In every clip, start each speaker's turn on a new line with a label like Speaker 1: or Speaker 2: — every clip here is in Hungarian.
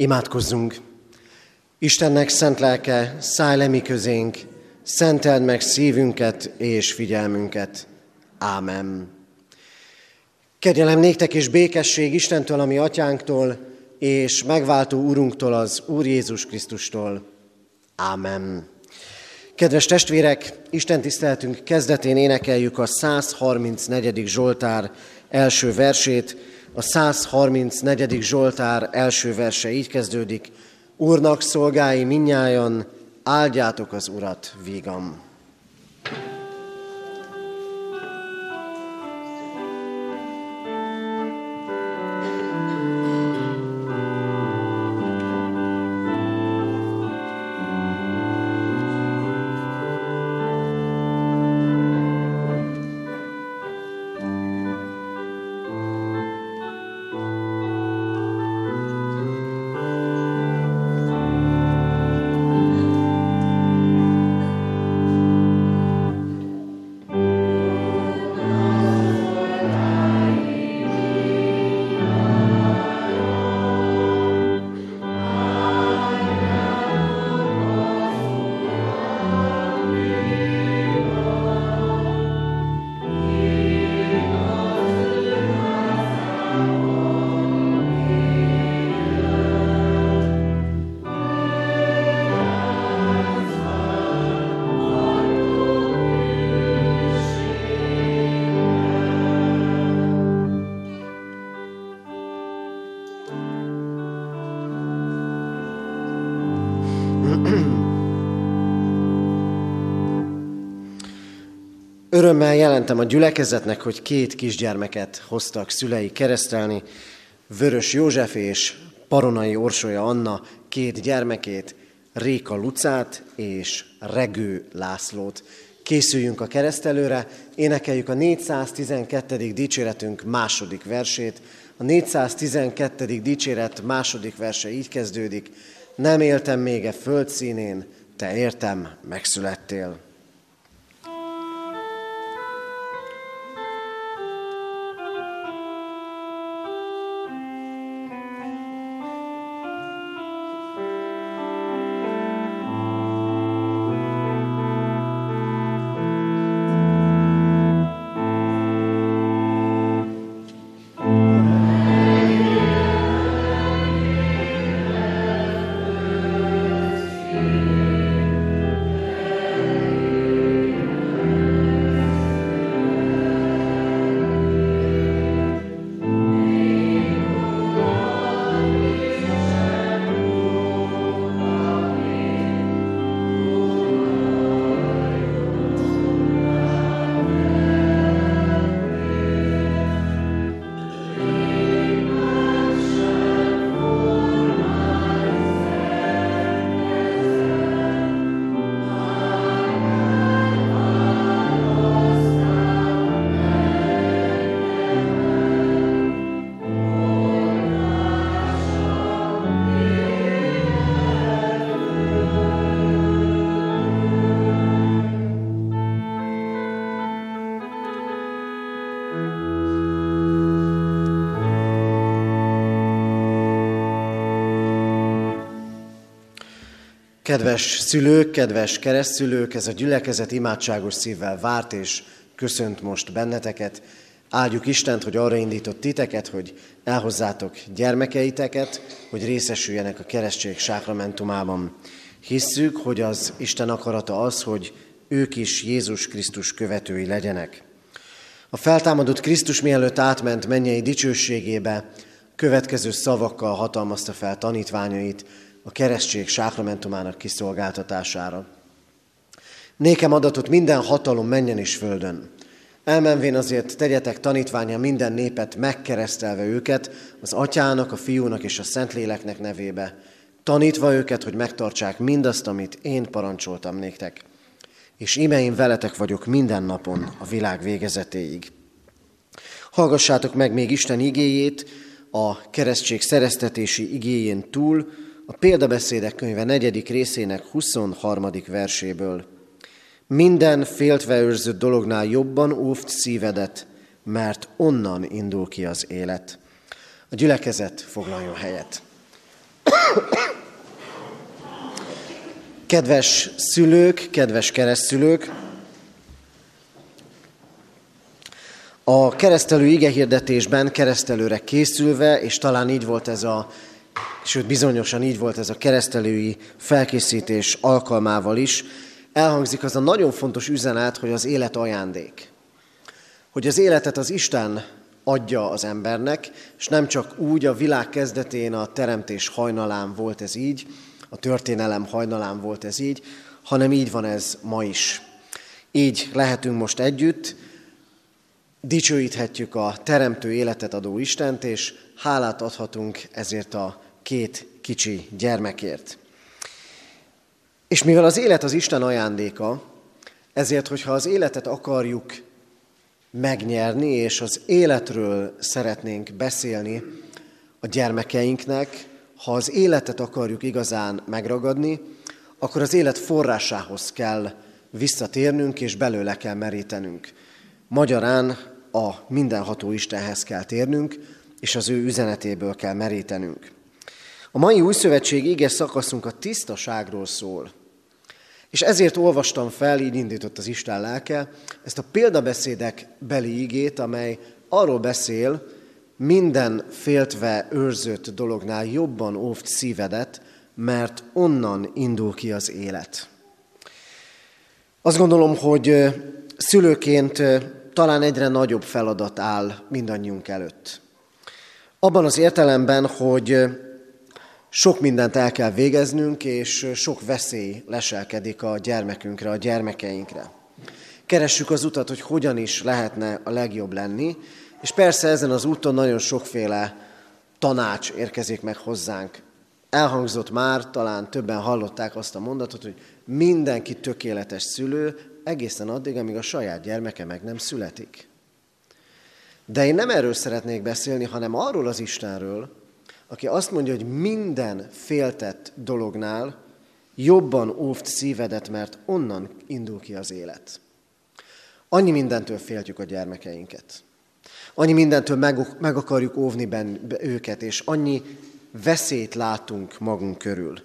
Speaker 1: Imádkozzunk! Istennek szent lelke, szállj le mi közénk, szenteld meg szívünket és figyelmünket. Ámen. Kegyelem néktek és békesség Istentől, ami atyánktól, és megváltó Úrunktól, az Úr Jézus Krisztustól. Ámen. Kedves testvérek, Isten tiszteltünk kezdetén énekeljük a 134. Zsoltár első versét, a 134. Zsoltár első verse így kezdődik. Úrnak szolgái minnyájan, áldjátok az Urat vígam. Örömmel jelentem a gyülekezetnek, hogy két kisgyermeket hoztak szülei keresztelni, Vörös József és Paronai Orsolya Anna két gyermekét, Réka Lucát és Regő Lászlót. Készüljünk a keresztelőre, énekeljük a 412. dicséretünk második versét. A 412. dicséret második verse így kezdődik. Nem éltem még e föld színén, te értem, megszülettél. Kedves szülők, kedves keresztülők, ez a gyülekezet imádságos szívvel várt és köszönt most benneteket. Áldjuk Istent, hogy arra indított titeket, hogy elhozzátok gyermekeiteket, hogy részesüljenek a keresztség sákramentumában. Hisszük, hogy az Isten akarata az, hogy ők is Jézus Krisztus követői legyenek. A feltámadott Krisztus mielőtt átment mennyei dicsőségébe, következő szavakkal hatalmazta fel tanítványait, a keresztség sákramentumának kiszolgáltatására. Nékem adatot minden hatalom menjen és földön. Elmenvén azért tegyetek tanítványa minden népet, megkeresztelve őket az atyának, a fiúnak és a szentléleknek nevébe, tanítva őket, hogy megtartsák mindazt, amit én parancsoltam néktek. És ime én veletek vagyok minden napon a világ végezetéig. Hallgassátok meg még Isten igéjét, a keresztség szereztetési igéjén túl, a példabeszédek könyve negyedik részének 23. verséből. Minden féltve őrzött dolognál jobban óvt szívedet, mert onnan indul ki az élet. A gyülekezet foglaljon helyet. Kedves szülők, kedves keresztülők, a keresztelő igehirdetésben keresztelőre készülve, és talán így volt ez a, sőt bizonyosan így volt ez a keresztelői felkészítés alkalmával is, elhangzik az a nagyon fontos üzenet, hogy az élet ajándék. Hogy az életet az Isten adja az embernek, és nem csak úgy a világ kezdetén a teremtés hajnalán volt ez így, a történelem hajnalán volt ez így, hanem így van ez ma is. Így lehetünk most együtt, dicsőíthetjük a teremtő életet adó Istent, és hálát adhatunk ezért a két kicsi gyermekért. És mivel az élet az Isten ajándéka, ezért, hogyha az életet akarjuk megnyerni, és az életről szeretnénk beszélni a gyermekeinknek, ha az életet akarjuk igazán megragadni, akkor az élet forrásához kell visszatérnünk, és belőle kell merítenünk. Magyarán a mindenható Istenhez kell térnünk, és az ő üzenetéből kell merítenünk. A mai új szövetség éges szakaszunk a tisztaságról szól. És ezért olvastam fel, így indított az Isten lelke, ezt a példabeszédek beli igét, amely arról beszél, minden féltve őrzött dolognál jobban óvt szívedet, mert onnan indul ki az élet. Azt gondolom, hogy szülőként talán egyre nagyobb feladat áll mindannyiunk előtt. Abban az értelemben, hogy sok mindent el kell végeznünk, és sok veszély leselkedik a gyermekünkre, a gyermekeinkre. Keressük az utat, hogy hogyan is lehetne a legjobb lenni, és persze ezen az úton nagyon sokféle tanács érkezik meg hozzánk. Elhangzott már, talán többen hallották azt a mondatot, hogy mindenki tökéletes szülő, egészen addig, amíg a saját gyermeke meg nem születik. De én nem erről szeretnék beszélni, hanem arról az Istenről, aki azt mondja, hogy minden féltett dolognál jobban óvt szívedet, mert onnan indul ki az élet. Annyi mindentől féltjük a gyermekeinket. Annyi mindentől meg, meg akarjuk óvni ben, őket, és annyi veszélyt látunk magunk körül.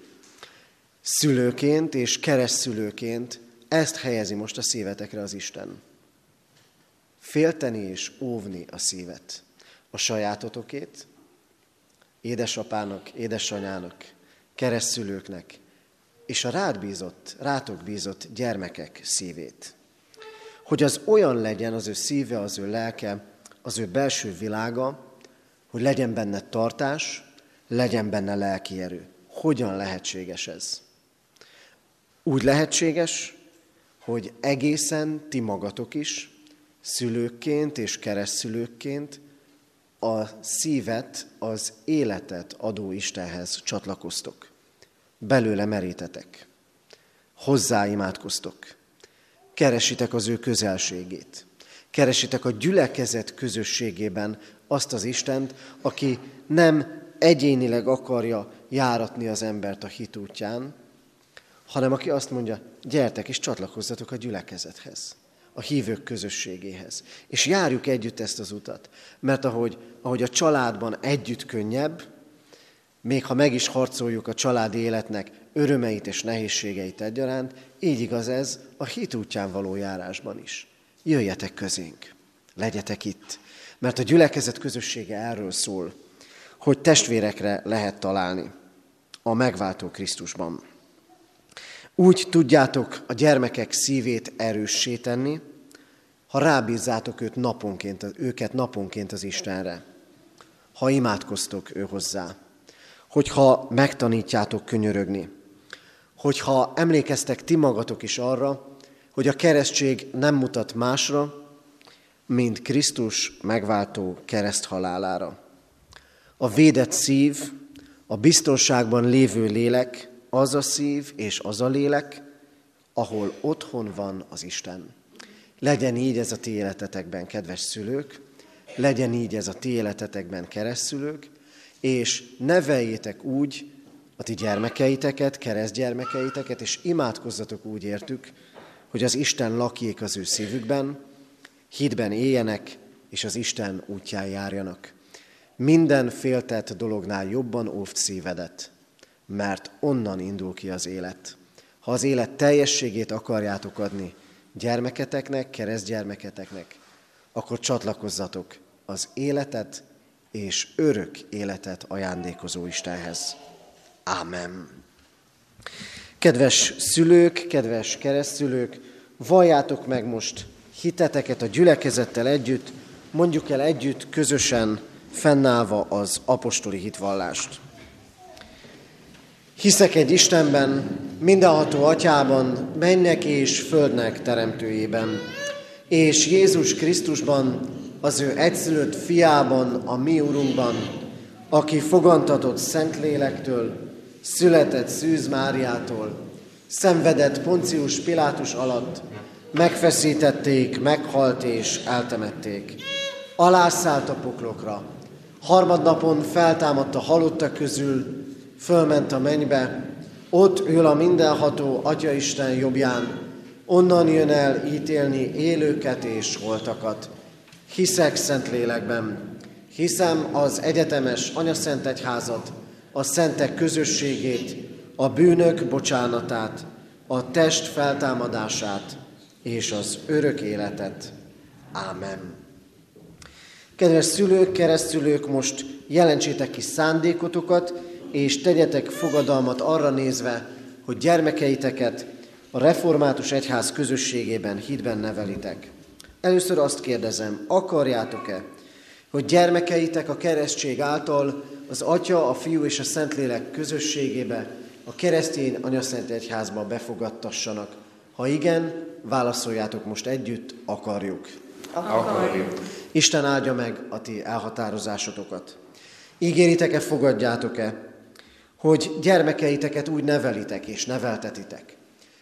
Speaker 1: Szülőként és keresztszülőként ezt helyezi most a szívetekre az Isten. Félteni és óvni a szívet. A sajátotokét, édesapának, édesanyának, keresztülőknek, és a rád bízott, rátok bízott gyermekek szívét. Hogy az olyan legyen az ő szíve, az ő lelke, az ő belső világa, hogy legyen benne tartás, legyen benne lelki erő. Hogyan lehetséges ez? Úgy lehetséges, hogy egészen ti magatok is, szülőkként és keresztszülőkként a szívet, az életet adó Istenhez csatlakoztok. Belőle merítetek. Hozzá imádkoztok. Keresitek az ő közelségét. Keresitek a gyülekezet közösségében azt az Istent, aki nem egyénileg akarja járatni az embert a hit útján, hanem aki azt mondja, gyertek és csatlakozzatok a gyülekezethez a hívők közösségéhez. És járjuk együtt ezt az utat. Mert ahogy, ahogy a családban együtt könnyebb, még ha meg is harcoljuk a családi életnek örömeit és nehézségeit egyaránt, így igaz ez a hit útján való járásban is. Jöjjetek közénk, legyetek itt, mert a gyülekezet közössége erről szól, hogy testvérekre lehet találni a megváltó Krisztusban. Úgy tudjátok a gyermekek szívét erőssé tenni, ha rábízzátok őt naponként, őket naponként az Istenre, ha imádkoztok ő hozzá, hogyha megtanítjátok könyörögni, hogyha emlékeztek ti magatok is arra, hogy a keresztség nem mutat másra, mint Krisztus megváltó kereszthalálára. A védett szív, a biztonságban lévő lélek, az a szív és az a lélek, ahol otthon van az Isten. Legyen így ez a ti életetekben, kedves szülők, legyen így ez a ti életetekben, keresztülők, és neveljétek úgy a ti gyermekeiteket, keresztgyermekeiteket, és imádkozzatok úgy értük, hogy az Isten lakjék az ő szívükben, hitben éljenek, és az Isten útján járjanak. Minden féltett dolognál jobban óvt szívedet, mert onnan indul ki az élet. Ha az élet teljességét akarjátok adni gyermeketeknek, keresztgyermeketeknek, akkor csatlakozzatok az életet és örök életet ajándékozó Istenhez. Ámen. Kedves szülők, kedves keresztülők, valljátok meg most hiteteket a gyülekezettel együtt, mondjuk el együtt, közösen, fennállva az apostoli hitvallást. Hiszek egy Istenben, mindenható atyában, mennek és földnek teremtőjében, és Jézus Krisztusban, az ő egyszülött fiában, a mi Urunkban, aki fogantatott Szentlélektől, született Szűz Máriától, szenvedett Poncius Pilátus alatt, megfeszítették, meghalt és eltemették. Alászállt a poklokra, harmadnapon feltámadt a halottak közül, fölment a mennybe, ott ül a mindenható Atyaisten jobbján, onnan jön el ítélni élőket és holtakat. Hiszek szent lélekben, hiszem az egyetemes anyaszent egyházat, a szentek közösségét, a bűnök bocsánatát, a test feltámadását és az örök életet. Ámen. Kedves szülők, keresztülők, most jelentsétek ki szándékotokat, és tegyetek fogadalmat arra nézve, hogy gyermekeiteket a református egyház közösségében hitben nevelitek. Először azt kérdezem, akarjátok-e, hogy gyermekeitek a keresztség által az Atya, a Fiú és a Szentlélek közösségébe, a keresztény anyaszent egyházba befogadtassanak? Ha igen, válaszoljátok most együtt, akarjuk.
Speaker 2: Akarjuk.
Speaker 1: Isten áldja meg a ti elhatározásotokat. Ígéritek-e, fogadjátok-e, hogy gyermekeiteket úgy nevelitek és neveltetitek,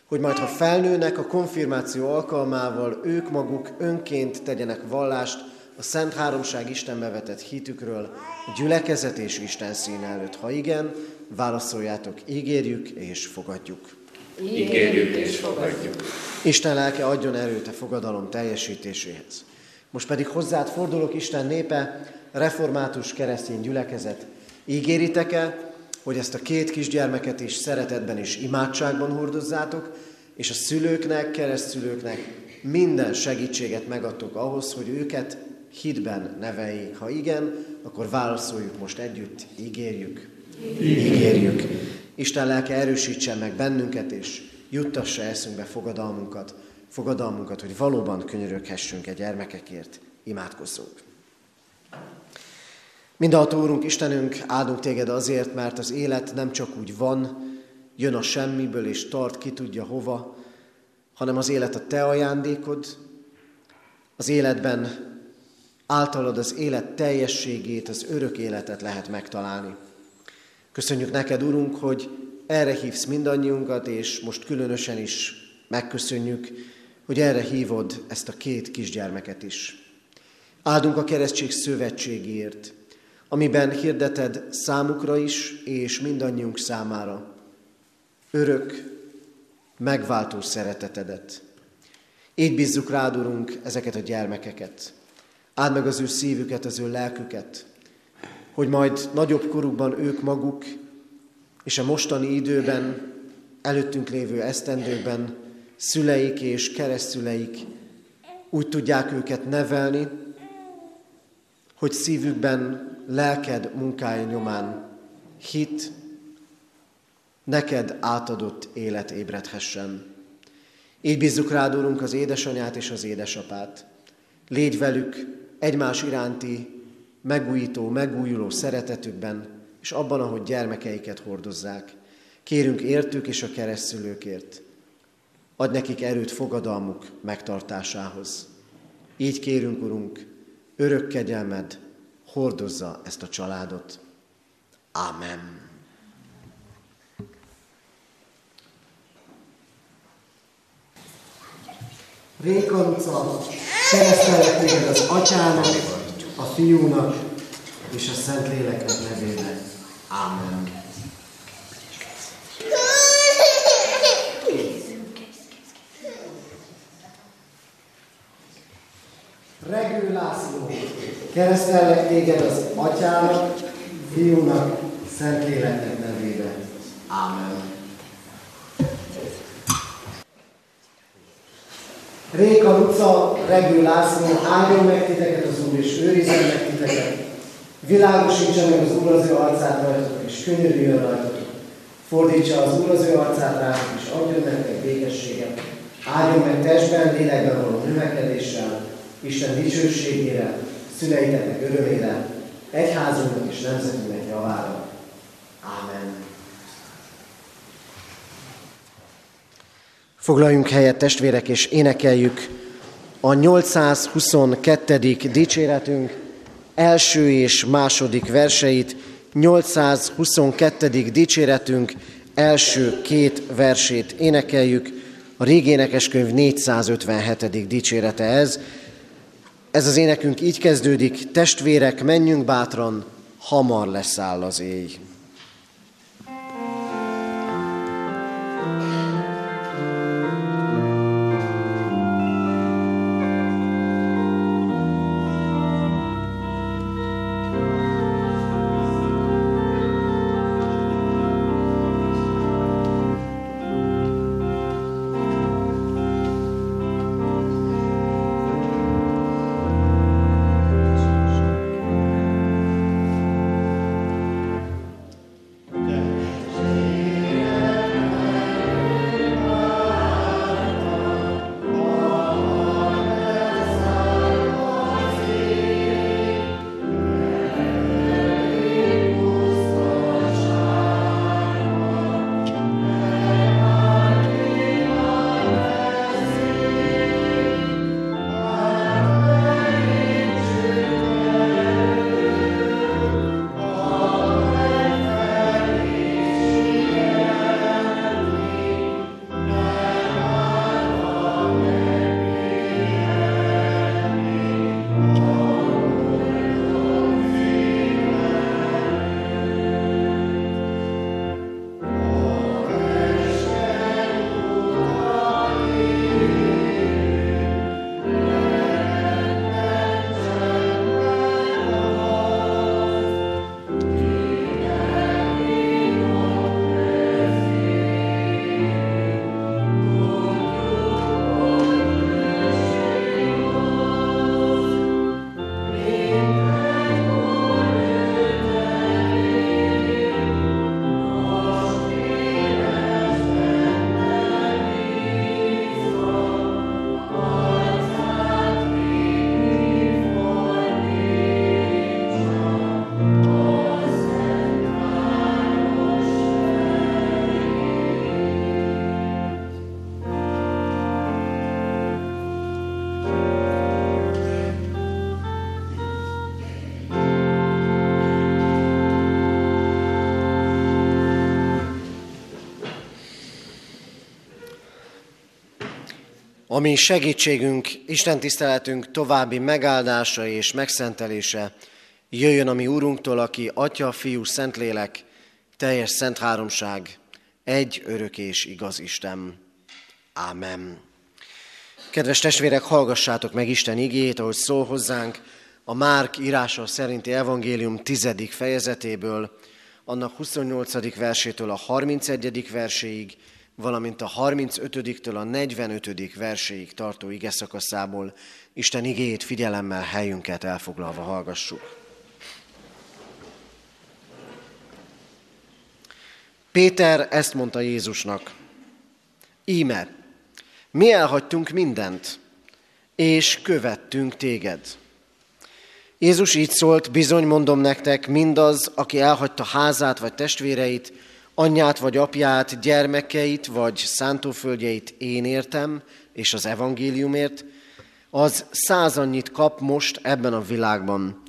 Speaker 1: hogy majd ha felnőnek a konfirmáció alkalmával, ők maguk önként tegyenek vallást a Szent Háromság Istenbe vetett hitükről, a gyülekezet és Isten szín előtt. Ha igen, válaszoljátok, ígérjük és fogadjuk.
Speaker 2: Ígérjük és fogadjuk.
Speaker 1: Isten lelke adjon erőt a fogadalom teljesítéséhez. Most pedig hozzád fordulok, Isten népe, református keresztény gyülekezet. Ígéritek-e, hogy ezt a két kisgyermeket is szeretetben és imádságban hordozzátok, és a szülőknek, keresztszülőknek minden segítséget megadtok ahhoz, hogy őket hitben neveljék. Ha igen, akkor válaszoljuk most együtt, ígérjük. Ígérjük. Isten lelke erősítsen meg bennünket, és juttassa eszünkbe fogadalmunkat, fogadalmunkat, hogy valóban könyöröghessünk egy gyermekekért, imádkozzunk. Mindenható Úrunk, Istenünk, áldunk téged azért, mert az élet nem csak úgy van, jön a semmiből és tart ki tudja hova, hanem az élet a te ajándékod, az életben általad az élet teljességét, az örök életet lehet megtalálni. Köszönjük neked, Urunk, hogy erre hívsz mindannyiunkat, és most különösen is megköszönjük, hogy erre hívod ezt a két kisgyermeket is. Áldunk a keresztség szövetségért, amiben hirdeted számukra is, és mindannyiunk számára örök, megváltó szeretetedet. Így bízzuk rád, Urunk, ezeket a gyermekeket. Áld meg az ő szívüket, az ő lelküket, hogy majd nagyobb korukban ők maguk, és a mostani időben, előttünk lévő esztendőben szüleik és keresztüleik úgy tudják őket nevelni, hogy szívükben lelked munkája nyomán hit, neked átadott élet ébredhessen. Így bízzuk rád, Úrunk, az édesanyát és az édesapát. Légy velük egymás iránti megújító, megújuló szeretetükben, és abban, ahogy gyermekeiket hordozzák. Kérünk értük és a keresztülőkért. Adj nekik erőt fogadalmuk megtartásához. Így kérünk, Urunk, örök kegyelmed, hordozza ezt a családot. Amen. Rékanca, keresztelek téged az atyának, a fiúnak és a Szentléleknek nevében. Amen. Regő László, keresztellek téged az atyának, fiúnak, Szentléleknek nevében.
Speaker 2: Amen.
Speaker 1: Réka utca, Regő László, áldjon meg titeket az Úr, és őrizzen meg titeket. Világosítsa meg az Úr az ő arcát rajtatok, és könyörüljön rajtatok. Fordítsa az Úr az ő arcát rátok, és adjon nektek békességet. Áldjon meg testben, lélekben való növekedéssel, Isten dicsőségére, szüleiteknek örömére, egyházunknak és nemzetünknek javára. Ámen. Foglaljunk helyet, testvérek, és énekeljük a 822. dicséretünk első és második verseit, 822. dicséretünk első két versét énekeljük, a régi énekeskönyv 457. dicsérete ez. Ez az énekünk így kezdődik, testvérek, menjünk bátran, hamar leszáll az éj. Ami segítségünk, Isten tiszteletünk további megáldása és megszentelése jöjjön a mi Úrunktól, aki Atya, Fiú, Szentlélek, teljes szent háromság, egy örök és igaz Isten. Ámen. Kedves testvérek, hallgassátok meg Isten igét, ahogy szól hozzánk a Márk írása szerinti evangélium tizedik fejezetéből, annak 28. versétől a 31. verséig, valamint a 35-től a 45. verséig tartó ige szakaszából Isten igéjét figyelemmel helyünket elfoglalva hallgassuk. Péter ezt mondta Jézusnak, íme, mi elhagytunk mindent, és követtünk téged. Jézus így szólt, bizony mondom nektek, mindaz, aki elhagyta házát vagy testvéreit, anyját vagy apját, gyermekeit vagy szántóföldjeit én értem, és az evangéliumért, az százannyit kap most ebben a világban.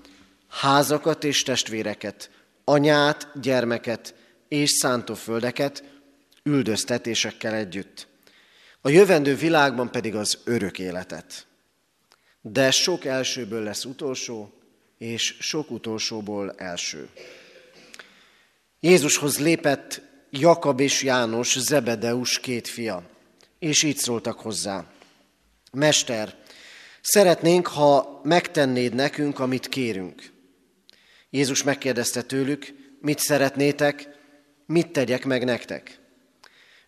Speaker 1: Házakat és testvéreket, anyát, gyermeket és szántóföldeket, üldöztetésekkel együtt. A jövendő világban pedig az örök életet. De sok elsőből lesz utolsó, és sok utolsóból első. Jézushoz lépett Jakab és János, Zebedeus két fia, és így szóltak hozzá. Mester, szeretnénk, ha megtennéd nekünk, amit kérünk. Jézus megkérdezte tőlük, mit szeretnétek, mit tegyek meg nektek?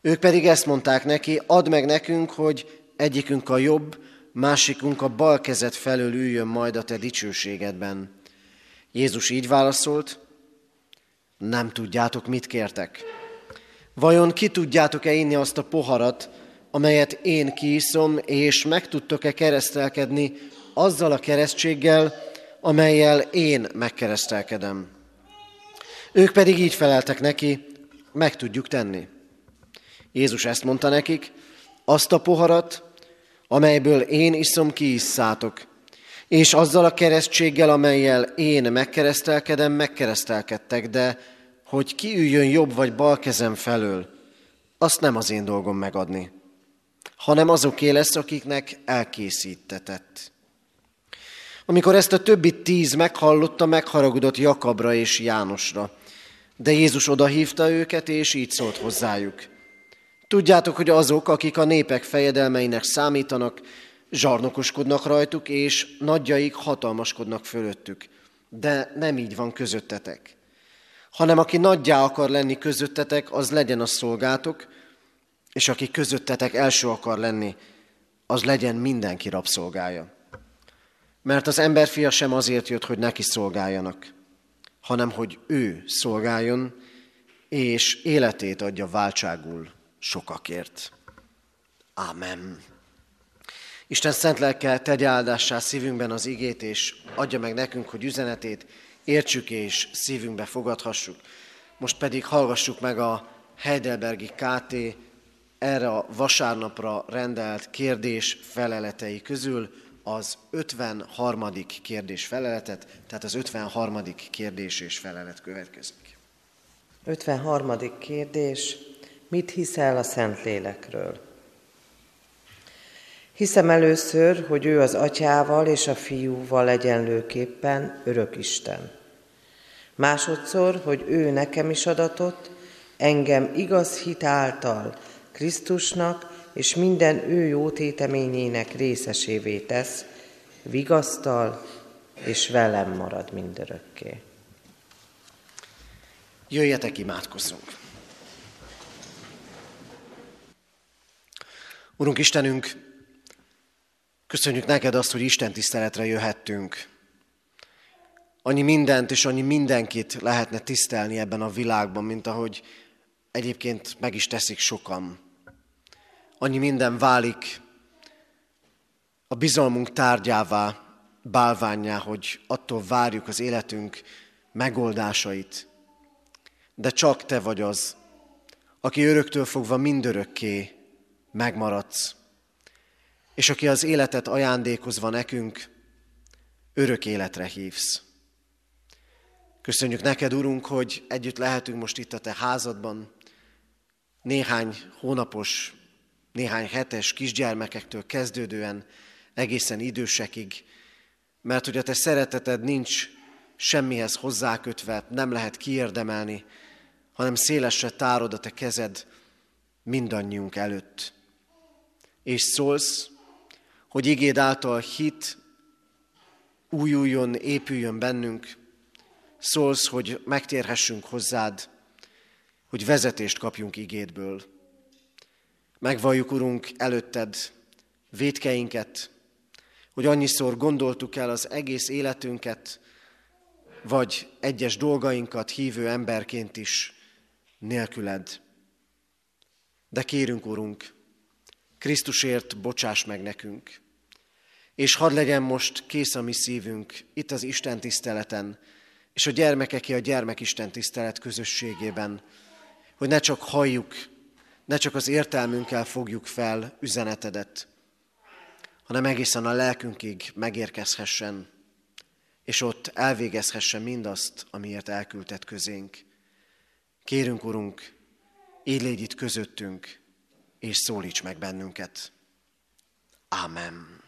Speaker 1: Ők pedig ezt mondták neki, add meg nekünk, hogy egyikünk a jobb, másikunk a bal kezet felől üljön majd a te dicsőségedben. Jézus így válaszolt, nem tudjátok, mit kértek. Vajon ki tudjátok-e inni azt a poharat, amelyet én kiiszom, és meg tudtok-e keresztelkedni azzal a keresztséggel, amelyel én megkeresztelkedem? Ők pedig így feleltek neki, meg tudjuk tenni. Jézus ezt mondta nekik, azt a poharat, amelyből én iszom, kiisszátok, és azzal a keresztséggel, amelyel én megkeresztelkedem, megkeresztelkedtek, de hogy ki üljön jobb vagy bal kezem felől, azt nem az én dolgom megadni, hanem azoké lesz, akiknek elkészítetett. Amikor ezt a többi tíz meghallotta, megharagudott Jakabra és Jánosra, de Jézus odahívta őket, és így szólt hozzájuk. Tudjátok, hogy azok, akik a népek fejedelmeinek számítanak, zsarnokoskodnak rajtuk, és nagyjaik hatalmaskodnak fölöttük. De nem így van közöttetek. Hanem aki nagyjá akar lenni közöttetek, az legyen a szolgátok, és aki közöttetek első akar lenni, az legyen mindenki rabszolgája. Mert az emberfia sem azért jött, hogy neki szolgáljanak, hanem hogy ő szolgáljon, és életét adja váltságul sokakért. Ámen. Isten szent lelke tegye áldássá szívünkben az igét, és adja meg nekünk, hogy üzenetét értsük és szívünkbe fogadhassuk. Most pedig hallgassuk meg a Heidelbergi KT erre a vasárnapra rendelt kérdés feleletei közül az 53. kérdés feleletet, tehát az 53. kérdés és felelet következik.
Speaker 3: 53. kérdés. Mit hiszel a Szentlélekről? Hiszem először, hogy ő az atyával és a fiúval egyenlőképpen örök Isten. Másodszor, hogy ő nekem is adatott, engem igaz hit által Krisztusnak és minden ő jó téteményének részesévé tesz, vigasztal és velem marad mindörökké.
Speaker 1: Jöjjetek, imádkozzunk! Urunk Istenünk, köszönjük neked azt, hogy Isten tiszteletre jöhettünk. Annyi mindent és annyi mindenkit lehetne tisztelni ebben a világban, mint ahogy egyébként meg is teszik sokan. Annyi minden válik a bizalmunk tárgyává, bálványá, hogy attól várjuk az életünk megoldásait. De csak Te vagy az, aki öröktől fogva mindörökké megmaradsz. És aki az életet ajándékozva nekünk, örök életre hívsz. Köszönjük neked, Urunk, hogy együtt lehetünk most itt a Te házadban, néhány hónapos, néhány hetes kisgyermekektől kezdődően egészen idősekig, mert hogy a Te szereteted nincs semmihez hozzákötve, nem lehet kiérdemelni, hanem szélesre tárod a Te kezed mindannyiunk előtt és szólsz, hogy igéd által hit újuljon, épüljön bennünk, szólsz, hogy megtérhessünk hozzád, hogy vezetést kapjunk igédből. Megvalljuk, Urunk, előtted védkeinket, hogy annyiszor gondoltuk el az egész életünket, vagy egyes dolgainkat hívő emberként is nélküled. De kérünk, Urunk, Krisztusért bocsáss meg nekünk. És hadd legyen most kész a mi szívünk itt az Isten tiszteleten, és a gyermekeké a gyermekisten tisztelet közösségében, hogy ne csak halljuk, ne csak az értelmünkkel fogjuk fel üzenetedet, hanem egészen a lelkünkig megérkezhessen, és ott elvégezhessen mindazt, amiért elküldtet közénk. Kérünk, Urunk, így légy itt közöttünk, és szólíts meg bennünket. Ámen.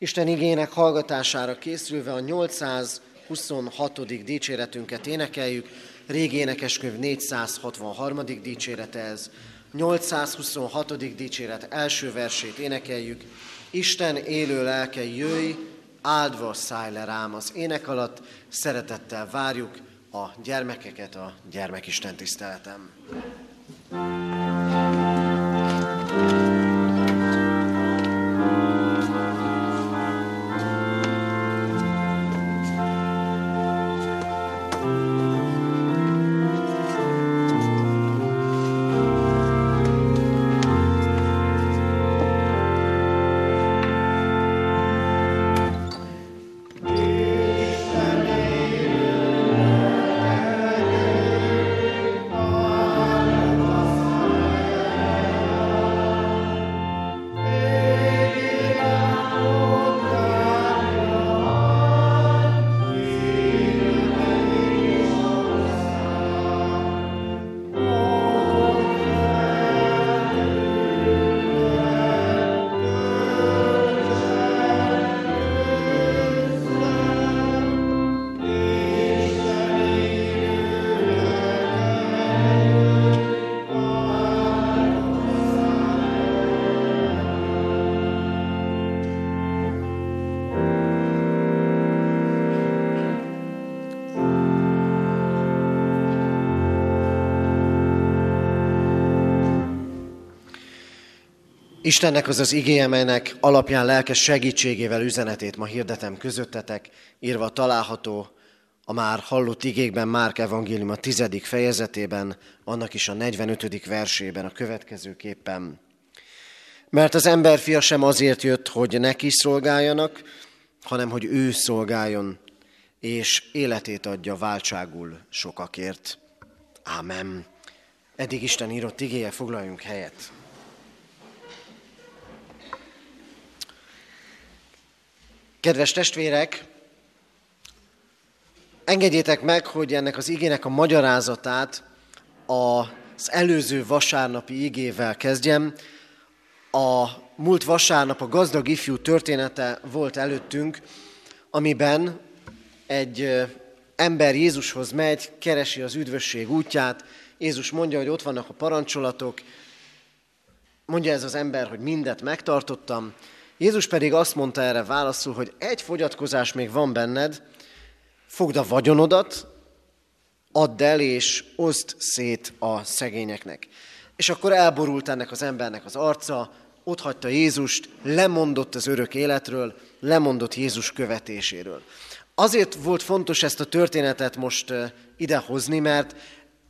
Speaker 1: Isten igének hallgatására készülve a 826. dicséretünket énekeljük, régi énekeskönyv 463. dicsérete ez. 826. dicséret első versét énekeljük. Isten élő lelke jöjj, áldva szállj le rám. Az ének alatt szeretettel várjuk a gyermekeket a gyermekisten tiszteletem. Istennek az az igéje, melynek alapján lelkes segítségével üzenetét ma hirdetem közöttetek, írva található a már hallott igékben Márk evangélium a tizedik fejezetében, annak is a 45. versében a következőképpen. Mert az emberfia sem azért jött, hogy neki szolgáljanak, hanem hogy ő szolgáljon, és életét adja váltságul sokakért. Ámen. Eddig Isten írott igéje, foglaljunk helyet. Kedves testvérek, engedjétek meg, hogy ennek az igének a magyarázatát az előző vasárnapi igével kezdjem. A múlt vasárnap a gazdag ifjú története volt előttünk, amiben egy ember Jézushoz megy, keresi az üdvösség útját, Jézus mondja, hogy ott vannak a parancsolatok, mondja ez az ember, hogy mindet megtartottam, Jézus pedig azt mondta erre válaszul, hogy egy fogyatkozás még van benned, fogd a vagyonodat, add el és oszd szét a szegényeknek. És akkor elborult ennek az embernek az arca, ott hagyta Jézust, lemondott az örök életről, lemondott Jézus követéséről. Azért volt fontos ezt a történetet most idehozni, mert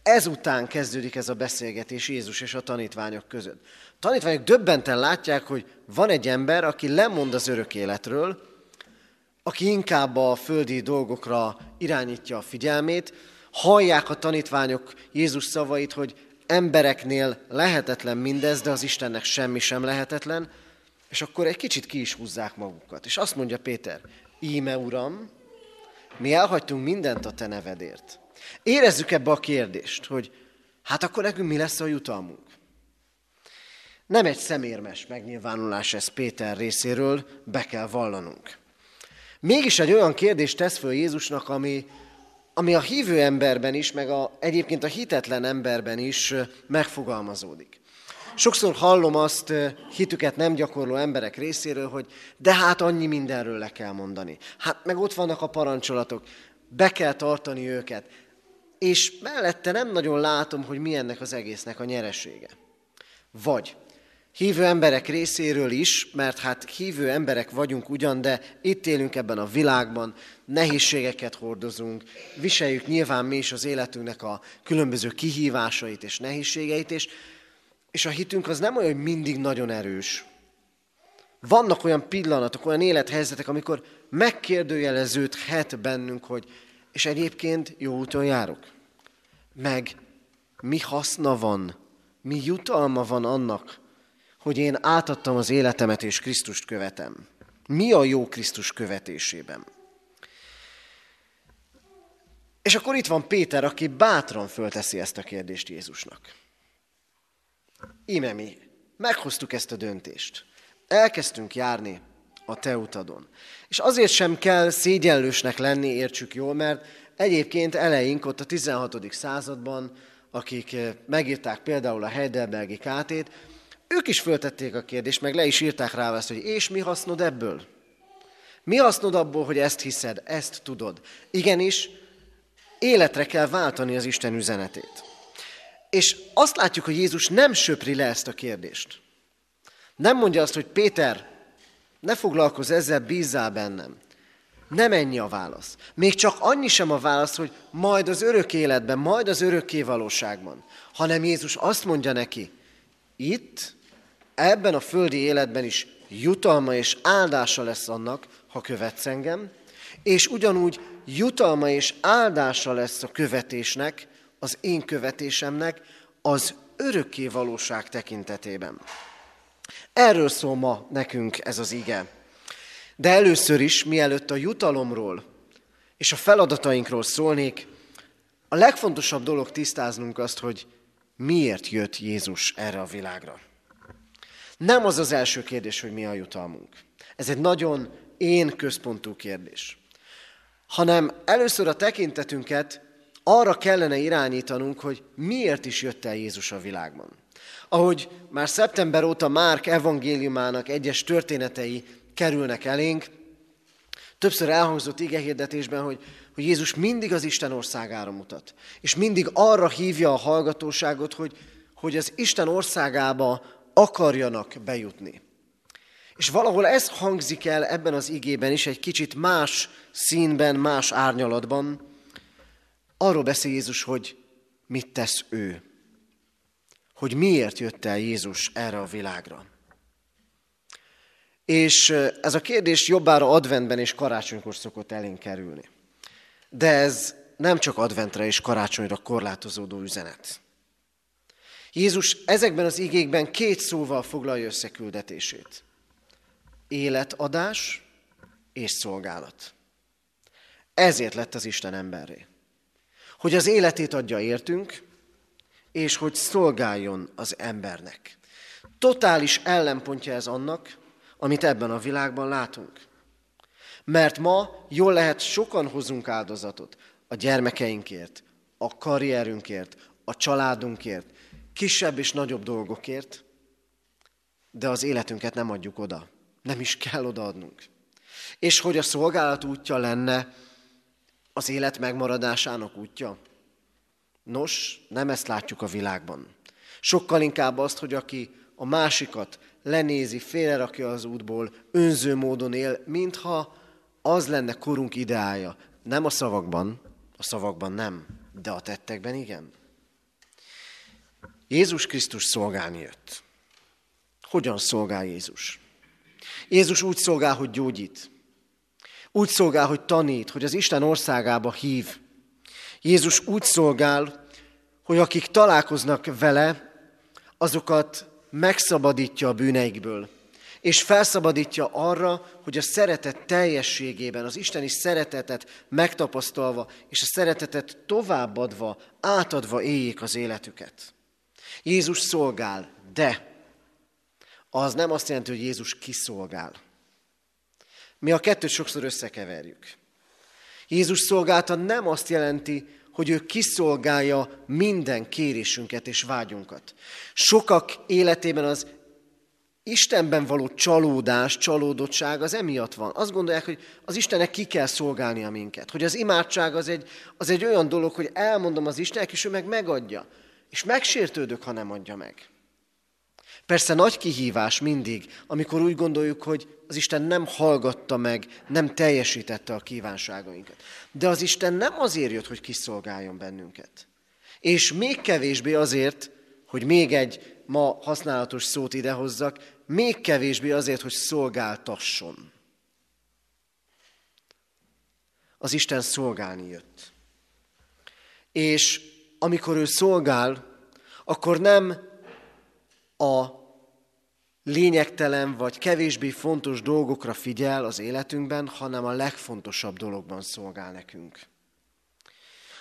Speaker 1: ezután kezdődik ez a beszélgetés Jézus és a tanítványok között tanítványok döbbenten látják, hogy van egy ember, aki lemond az örök életről, aki inkább a földi dolgokra irányítja a figyelmét, hallják a tanítványok Jézus szavait, hogy embereknél lehetetlen mindez, de az Istennek semmi sem lehetetlen, és akkor egy kicsit ki is húzzák magukat. És azt mondja Péter, íme Uram, mi elhagytunk mindent a te nevedért. Érezzük ebbe a kérdést, hogy hát akkor nekünk mi lesz a jutalmunk? Nem egy szemérmes megnyilvánulás ez Péter részéről, be kell vallanunk. Mégis egy olyan kérdést tesz föl Jézusnak, ami, ami a hívő emberben is, meg a, egyébként a hitetlen emberben is megfogalmazódik. Sokszor hallom azt hitüket nem gyakorló emberek részéről, hogy de hát annyi mindenről le kell mondani. Hát meg ott vannak a parancsolatok, be kell tartani őket. És mellette nem nagyon látom, hogy mi ennek az egésznek a nyeresége. Vagy hívő emberek részéről is, mert hát hívő emberek vagyunk ugyan, de itt élünk ebben a világban, nehézségeket hordozunk, viseljük nyilván mi is az életünknek a különböző kihívásait és nehézségeit, és, és a hitünk az nem olyan, hogy mindig nagyon erős. Vannak olyan pillanatok, olyan élethelyzetek, amikor megkérdőjeleződhet bennünk, hogy és egyébként jó úton járok. Meg mi haszna van, mi jutalma van annak, hogy én átadtam az életemet és Krisztust követem. Mi a jó Krisztus követésében? És akkor itt van Péter, aki bátran fölteszi ezt a kérdést Jézusnak. Íme mi, meghoztuk ezt a döntést. Elkezdtünk járni a te utadon. És azért sem kell szégyenlősnek lenni, értsük jól, mert egyébként eleink ott a 16. században, akik megírták például a Heidelbergi kátét, ők is föltették a kérdést, meg le is írták rá azt, hogy és mi hasznod ebből? Mi hasznod abból, hogy ezt hiszed, ezt tudod? Igenis, életre kell váltani az Isten üzenetét. És azt látjuk, hogy Jézus nem söpri le ezt a kérdést. Nem mondja azt, hogy Péter, ne foglalkozz ezzel, bízzál bennem. Nem ennyi a válasz. Még csak annyi sem a válasz, hogy majd az örök életben, majd az örökké valóságban. Hanem Jézus azt mondja neki, itt, ebben a földi életben is jutalma és áldása lesz annak, ha követsz engem, és ugyanúgy jutalma és áldása lesz a követésnek, az én követésemnek az örökké valóság tekintetében. Erről szól ma nekünk ez az ige. De először is, mielőtt a jutalomról és a feladatainkról szólnék, a legfontosabb dolog tisztáznunk azt, hogy miért jött Jézus erre a világra. Nem az az első kérdés, hogy mi a jutalmunk. Ez egy nagyon én központú kérdés. Hanem először a tekintetünket arra kellene irányítanunk, hogy miért is jött el Jézus a világban. Ahogy már szeptember óta Márk evangéliumának egyes történetei kerülnek elénk, többször elhangzott igehirdetésben, hogy, hogy Jézus mindig az Isten országára mutat. És mindig arra hívja a hallgatóságot, hogy, hogy az Isten országába akarjanak bejutni. És valahol ez hangzik el ebben az igében is, egy kicsit más színben, más árnyalatban. Arról beszél Jézus, hogy mit tesz ő. Hogy miért jött el Jézus erre a világra. És ez a kérdés jobbára adventben és karácsonykor szokott elénk kerülni. De ez nem csak adventre és karácsonyra korlátozódó üzenet. Jézus ezekben az igékben két szóval foglalja össze küldetését. Életadás és szolgálat. Ezért lett az Isten emberré. Hogy az életét adja értünk, és hogy szolgáljon az embernek. Totális ellenpontja ez annak, amit ebben a világban látunk. Mert ma jól lehet, sokan hozunk áldozatot a gyermekeinkért, a karrierünkért, a családunkért, kisebb és nagyobb dolgokért, de az életünket nem adjuk oda. Nem is kell odaadnunk. És hogy a szolgálat útja lenne az élet megmaradásának útja? Nos, nem ezt látjuk a világban. Sokkal inkább azt, hogy aki a másikat lenézi, félrerakja az útból, önző módon él, mintha az lenne korunk ideája. Nem a szavakban, a szavakban nem, de a tettekben igen. Jézus Krisztus szolgálni jött. Hogyan szolgál Jézus? Jézus úgy szolgál, hogy gyógyít. Úgy szolgál, hogy tanít, hogy az Isten országába hív. Jézus úgy szolgál, hogy akik találkoznak vele, azokat megszabadítja a bűneikből, és felszabadítja arra, hogy a szeretet teljességében, az isteni szeretetet megtapasztalva, és a szeretetet továbbadva, átadva éljék az életüket. Jézus szolgál, de az nem azt jelenti, hogy Jézus kiszolgál. Mi a kettőt sokszor összekeverjük. Jézus szolgálta nem azt jelenti, hogy ő kiszolgálja minden kérésünket és vágyunkat. Sokak életében az Istenben való csalódás, csalódottság az emiatt van. Azt gondolják, hogy az Istennek ki kell szolgálnia minket. Hogy az imádság az egy, az egy olyan dolog, hogy elmondom az Istennek, és ő meg megadja. És megsértődök, ha nem adja meg. Persze nagy kihívás mindig, amikor úgy gondoljuk, hogy az Isten nem hallgatta meg, nem teljesítette a kívánságainkat. De az Isten nem azért jött, hogy kiszolgáljon bennünket. És még kevésbé azért, hogy még egy ma használatos szót idehozzak, még kevésbé azért, hogy szolgáltasson. Az Isten szolgálni jött. És amikor ő szolgál, akkor nem a lényegtelen vagy kevésbé fontos dolgokra figyel az életünkben, hanem a legfontosabb dologban szolgál nekünk.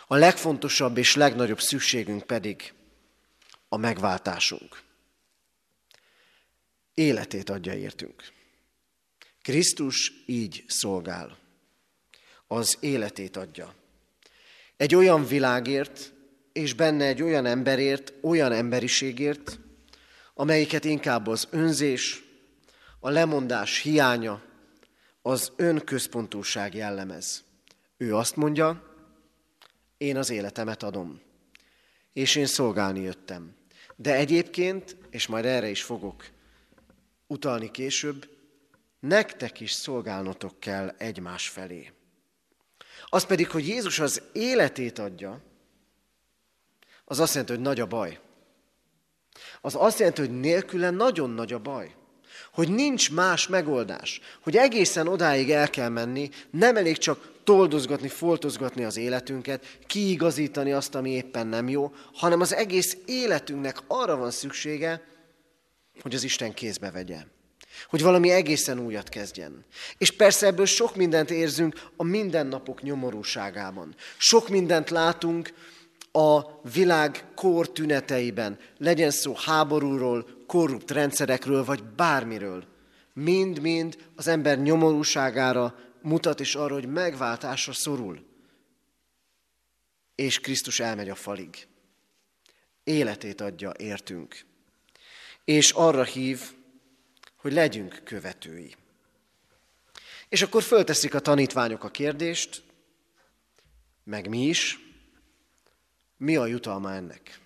Speaker 1: A legfontosabb és legnagyobb szükségünk pedig a megváltásunk. Életét adja értünk. Krisztus így szolgál. Az életét adja. Egy olyan világért, és benne egy olyan emberért, olyan emberiségért, amelyiket inkább az önzés, a lemondás hiánya, az önközpontúság jellemez. Ő azt mondja, Én az életemet adom, és én szolgálni jöttem. De egyébként, és majd erre is fogok utalni később, nektek is szolgálnotok kell egymás felé. Az pedig, hogy Jézus az életét adja, az azt jelenti, hogy nagy a baj. Az azt jelenti, hogy nélküle nagyon nagy a baj. Hogy nincs más megoldás. Hogy egészen odáig el kell menni, nem elég csak toldozgatni, foltozgatni az életünket, kiigazítani azt, ami éppen nem jó, hanem az egész életünknek arra van szüksége, hogy az Isten kézbe vegye. Hogy valami egészen újat kezdjen. És persze ebből sok mindent érzünk a mindennapok nyomorúságában. Sok mindent látunk a világ kor tüneteiben. Legyen szó háborúról, korrupt rendszerekről, vagy bármiről. Mind-mind az ember nyomorúságára mutat, és arra, hogy megváltásra szorul. És Krisztus elmegy a falig. Életét adja értünk. És arra hív, hogy legyünk követői. És akkor fölteszik a tanítványok a kérdést, meg mi is, mi a jutalma ennek?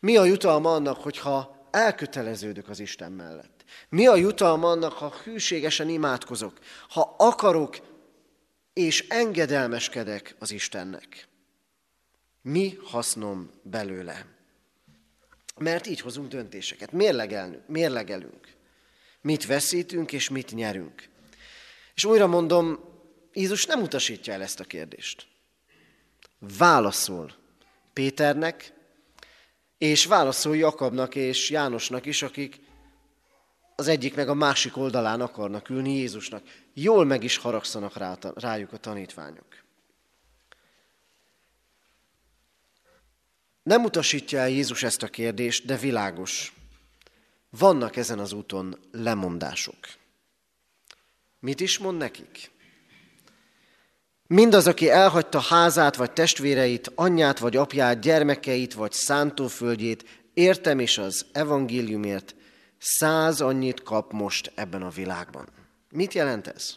Speaker 1: Mi a jutalma annak, hogyha elköteleződök az Isten mellett? Mi a jutalma annak, ha hűségesen imádkozok, ha akarok és engedelmeskedek az Istennek? Mi hasznom belőle? Mert így hozunk döntéseket, mérlegelünk, mérlegelünk. Mit veszítünk és mit nyerünk. És újra mondom, Jézus nem utasítja el ezt a kérdést. Válaszol Péternek, és válaszol Jakabnak és Jánosnak is, akik az egyik meg a másik oldalán akarnak ülni Jézusnak. Jól meg is haragszanak rá, rájuk a tanítványok. Nem utasítja el Jézus ezt a kérdést, de világos. Vannak ezen az úton lemondások. Mit is mond nekik? Mindaz, aki elhagyta házát, vagy testvéreit, anyját, vagy apját, gyermekeit, vagy szántóföldjét, értem és az evangéliumért, száz annyit kap most ebben a világban. Mit jelent ez?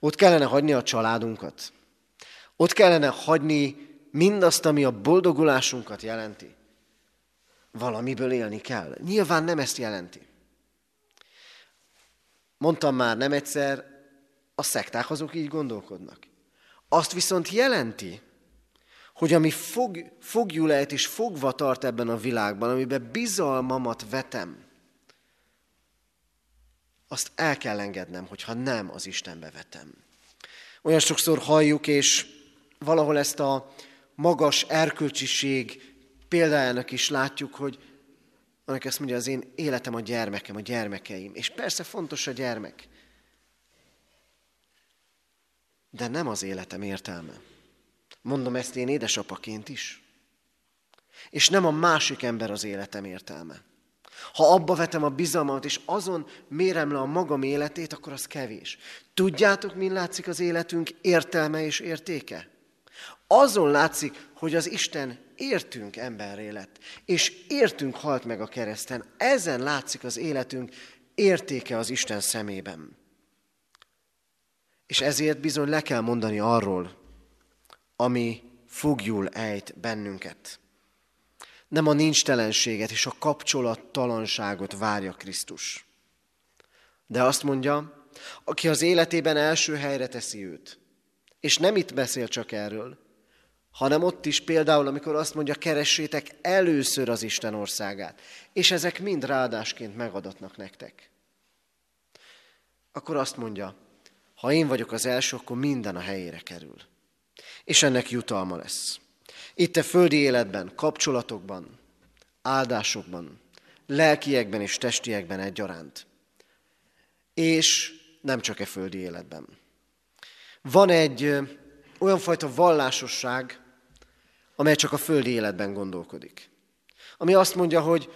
Speaker 1: Ott kellene hagyni a családunkat. Ott kellene hagyni mindazt, ami a boldogulásunkat jelenti. Valamiből élni kell. Nyilván nem ezt jelenti. Mondtam már nem egyszer, a szekták azok így gondolkodnak. Azt viszont jelenti, hogy ami fog, fogjulejt és fogva tart ebben a világban, amiben bizalmamat vetem, azt el kell engednem, hogyha nem az Istenbe vetem. Olyan sokszor halljuk, és valahol ezt a magas erkölcsiség példájának is látjuk, hogy annak ezt mondja, az én életem a gyermekem, a gyermekeim. És persze fontos a gyermek. De nem az életem értelme. Mondom ezt én édesapaként is. És nem a másik ember az életem értelme. Ha abba vetem a bizalmat, és azon mérem le a magam életét, akkor az kevés. Tudjátok, min látszik az életünk értelme és értéke? Azon látszik, hogy az Isten értünk emberré lett, és értünk halt meg a kereszten. Ezen látszik az életünk értéke az Isten szemében. És ezért bizony le kell mondani arról, ami fogjul ejt bennünket. Nem a nincstelenséget és a kapcsolattalanságot várja Krisztus. De azt mondja, aki az életében első helyre teszi őt, és nem itt beszél csak erről, hanem ott is például, amikor azt mondja, keressétek először az Isten országát, és ezek mind ráadásként megadatnak nektek. Akkor azt mondja, ha én vagyok az első, akkor minden a helyére kerül. És ennek jutalma lesz. Itt a földi életben, kapcsolatokban, áldásokban, lelkiekben és testiekben egyaránt. És nem csak e földi életben. Van egy olyan fajta vallásosság, amely csak a földi életben gondolkodik. Ami azt mondja, hogy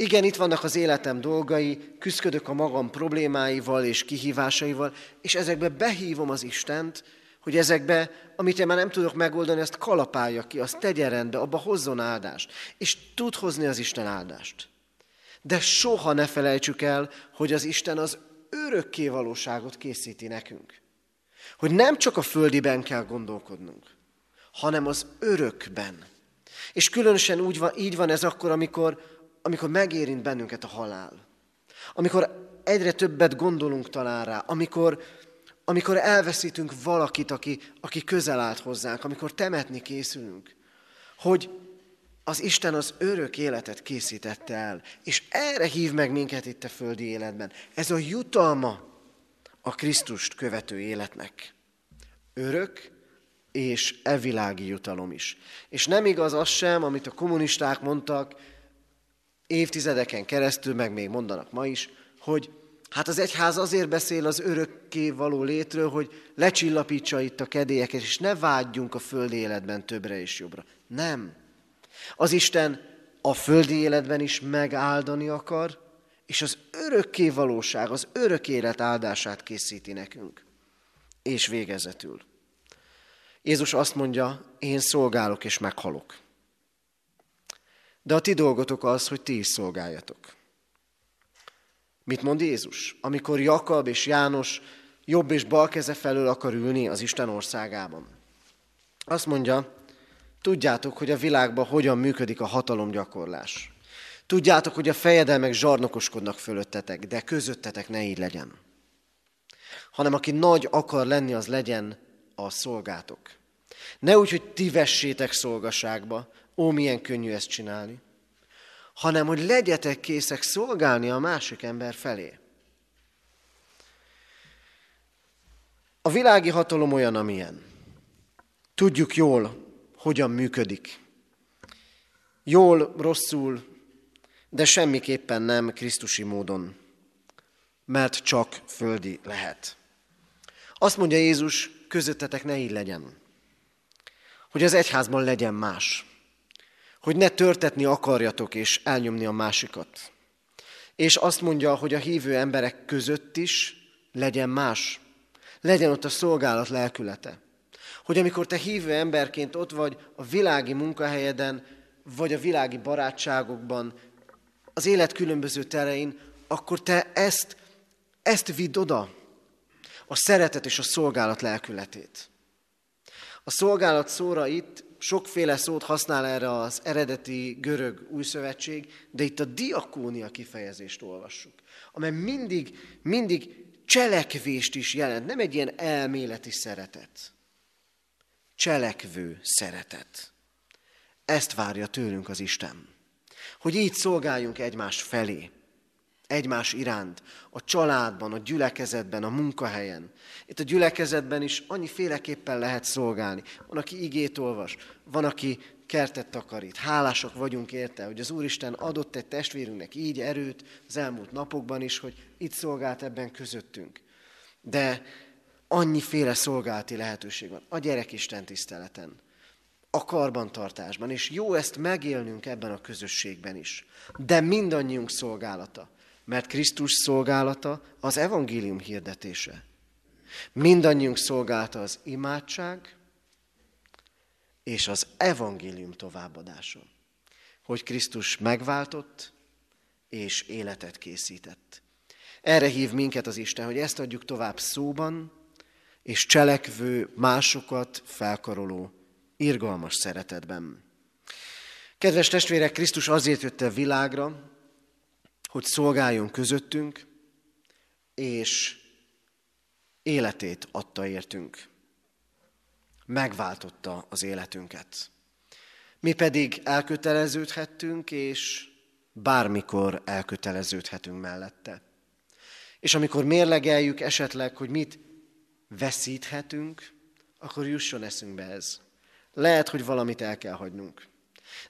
Speaker 1: igen, itt vannak az életem dolgai, küzdködök a magam problémáival és kihívásaival, és ezekbe behívom az Istent, hogy ezekbe, amit én már nem tudok megoldani, azt kalapálja ki, azt tegye rendbe, abba hozzon áldást. És tud hozni az Isten áldást. De soha ne felejtsük el, hogy az Isten az örökké valóságot készíti nekünk. Hogy nem csak a földiben kell gondolkodnunk, hanem az örökben. És különösen úgy van, így van ez akkor, amikor, amikor megérint bennünket a halál. Amikor egyre többet gondolunk talán rá, amikor, amikor elveszítünk valakit, aki, aki közel állt hozzánk, amikor temetni készülünk, hogy az Isten az örök életet készítette el, és erre hív meg minket itt a földi életben. Ez a jutalma a Krisztust követő életnek. Örök és evilági jutalom is. És nem igaz az sem, amit a kommunisták mondtak évtizedeken keresztül, meg még mondanak ma is, hogy hát az egyház azért beszél az örökké való létről, hogy lecsillapítsa itt a kedélyeket, és ne vágyjunk a földi életben többre és jobbra. Nem. Az Isten a földi életben is megáldani akar, és az örökké valóság, az örök élet áldását készíti nekünk. És végezetül. Jézus azt mondja, én szolgálok és meghalok. De a ti dolgotok az, hogy ti is szolgáljatok. Mit mond Jézus? Amikor Jakab és János jobb és bal keze felől akar ülni az Isten országában. Azt mondja, tudjátok, hogy a világban hogyan működik a hatalomgyakorlás. Tudjátok, hogy a fejedelmek zsarnokoskodnak fölöttetek, de közöttetek ne így legyen. Hanem aki nagy akar lenni, az legyen a szolgátok. Ne úgy, hogy ti vessétek szolgaságba, ó, milyen könnyű ezt csinálni, hanem hogy legyetek készek szolgálni a másik ember felé. A világi hatalom olyan, amilyen. Tudjuk jól, hogyan működik. Jól, rosszul, de semmiképpen nem Krisztusi módon, mert csak földi lehet. Azt mondja Jézus, közöttetek ne így legyen. Hogy az egyházban legyen más. Hogy ne törtetni akarjatok és elnyomni a másikat. És azt mondja, hogy a hívő emberek között is legyen más. Legyen ott a szolgálat lelkülete. Hogy amikor te hívő emberként ott vagy a világi munkahelyeden, vagy a világi barátságokban, az élet különböző terein, akkor te ezt, ezt vidd oda, a szeretet és a szolgálat lelkületét. A szolgálat szóra itt sokféle szót használ erre az eredeti görög új szövetség, de itt a diakónia kifejezést olvassuk, amely mindig, mindig cselekvést is jelent, nem egy ilyen elméleti szeretet. Cselekvő szeretet. Ezt várja tőlünk az Isten. Hogy így szolgáljunk egymás felé, egymás iránt, a családban, a gyülekezetben, a munkahelyen. Itt a gyülekezetben is annyi féleképpen lehet szolgálni. Van, aki igét olvas, van, aki kertet takarít. Hálásak vagyunk érte, hogy az Úristen adott egy testvérünknek így erőt az elmúlt napokban is, hogy itt szolgált ebben közöttünk. De annyiféle szolgálati lehetőség van. A gyerekisten tiszteleten, a karbantartásban, és jó ezt megélnünk ebben a közösségben is. De mindannyiunk szolgálata, mert Krisztus szolgálata az evangélium hirdetése. Mindannyiunk szolgálata az imádság és az evangélium továbbadása. Hogy Krisztus megváltott és életet készített. Erre hív minket az Isten, hogy ezt adjuk tovább szóban, és cselekvő, másokat felkaroló irgalmas szeretetben. Kedves testvérek, Krisztus azért jött a világra, hogy szolgáljon közöttünk, és életét adta értünk. Megváltotta az életünket. Mi pedig elköteleződhettünk, és bármikor elköteleződhetünk mellette. És amikor mérlegeljük esetleg, hogy mit veszíthetünk, akkor jusson eszünkbe ez. Lehet, hogy valamit el kell hagynunk.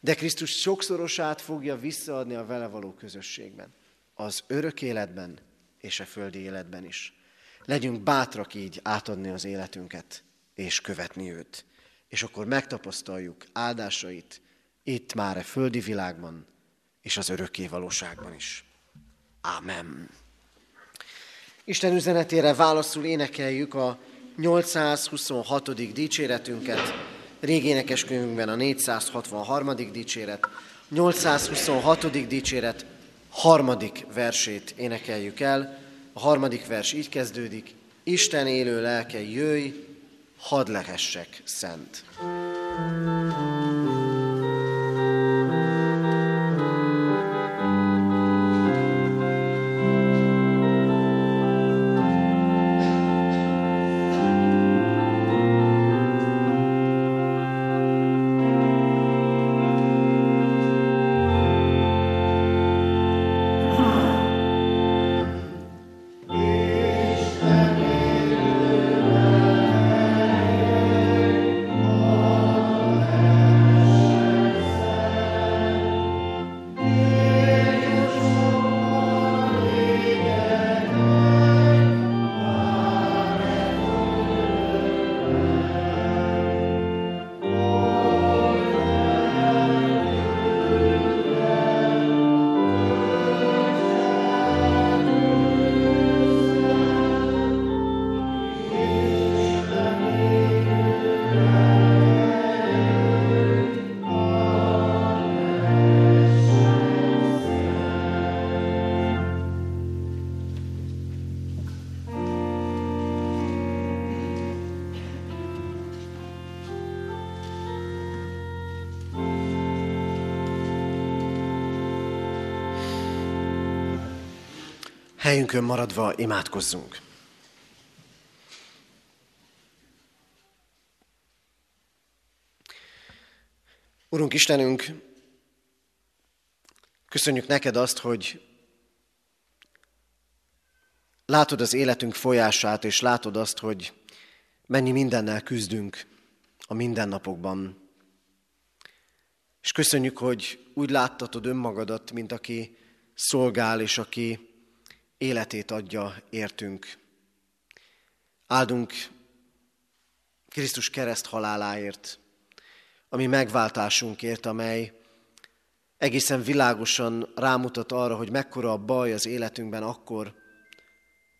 Speaker 1: De Krisztus sokszorosát fogja visszaadni a vele való közösségben. Az örök életben és a földi életben is. Legyünk bátrak így átadni az életünket és követni őt. És akkor megtapasztaljuk áldásait itt már a földi világban és az örökké valóságban is. Amen. Isten üzenetére válaszul énekeljük a 826. dicséretünket, régénekes könyvünkben a 463. dicséret, 826. dicséret harmadik versét énekeljük el. A harmadik vers így kezdődik, Isten élő lelke, jöjj, hadd lehessek szent. Helyünkön maradva imádkozzunk. Urunk Istenünk, köszönjük neked azt, hogy látod az életünk folyását, és látod azt, hogy mennyi mindennel küzdünk a mindennapokban. És köszönjük, hogy úgy láttatod önmagadat, mint aki szolgál, és aki életét adja értünk. Áldunk Krisztus kereszt haláláért, ami megváltásunkért, amely egészen világosan rámutat arra, hogy mekkora a baj az életünkben akkor,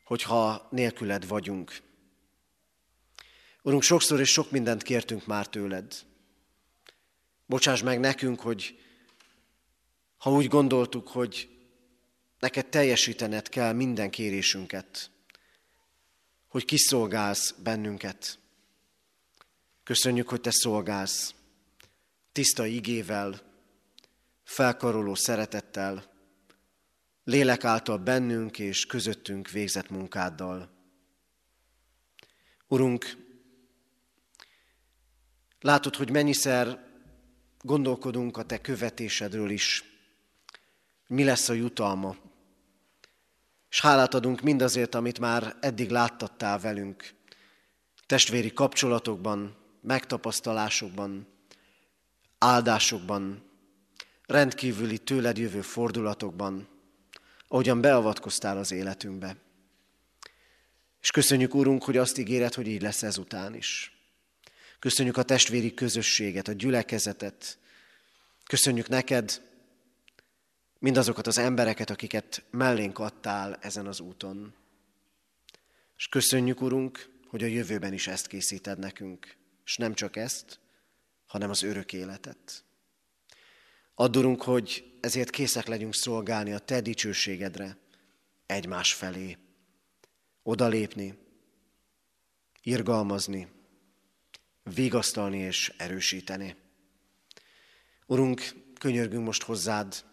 Speaker 1: hogyha nélküled vagyunk. Urunk, sokszor és sok mindent kértünk már tőled. Bocsáss meg nekünk, hogy ha úgy gondoltuk, hogy Neked teljesítened kell minden kérésünket, hogy kiszolgálsz bennünket. Köszönjük, hogy Te szolgálsz tiszta igével, felkaroló szeretettel, lélek által bennünk és közöttünk végzett munkáddal. Urunk, látod, hogy mennyiszer gondolkodunk a Te követésedről is, mi lesz a jutalma, és hálát adunk mindazért, amit már eddig láttattál velünk. Testvéri kapcsolatokban, megtapasztalásokban, áldásokban, rendkívüli tőled jövő fordulatokban, ahogyan beavatkoztál az életünkbe. És köszönjük, Úrunk, hogy azt ígéred, hogy így lesz ezután is. Köszönjük a testvéri közösséget, a gyülekezetet. Köszönjük neked, mindazokat az embereket, akiket mellénk adtál ezen az úton. És köszönjük, Urunk, hogy a jövőben is ezt készíted nekünk, és nem csak ezt, hanem az örök életet. Addurunk, hogy ezért készek legyünk szolgálni a Te dicsőségedre, egymás felé, odalépni, irgalmazni, vigasztalni és erősíteni. Urunk, könyörgünk most hozzád,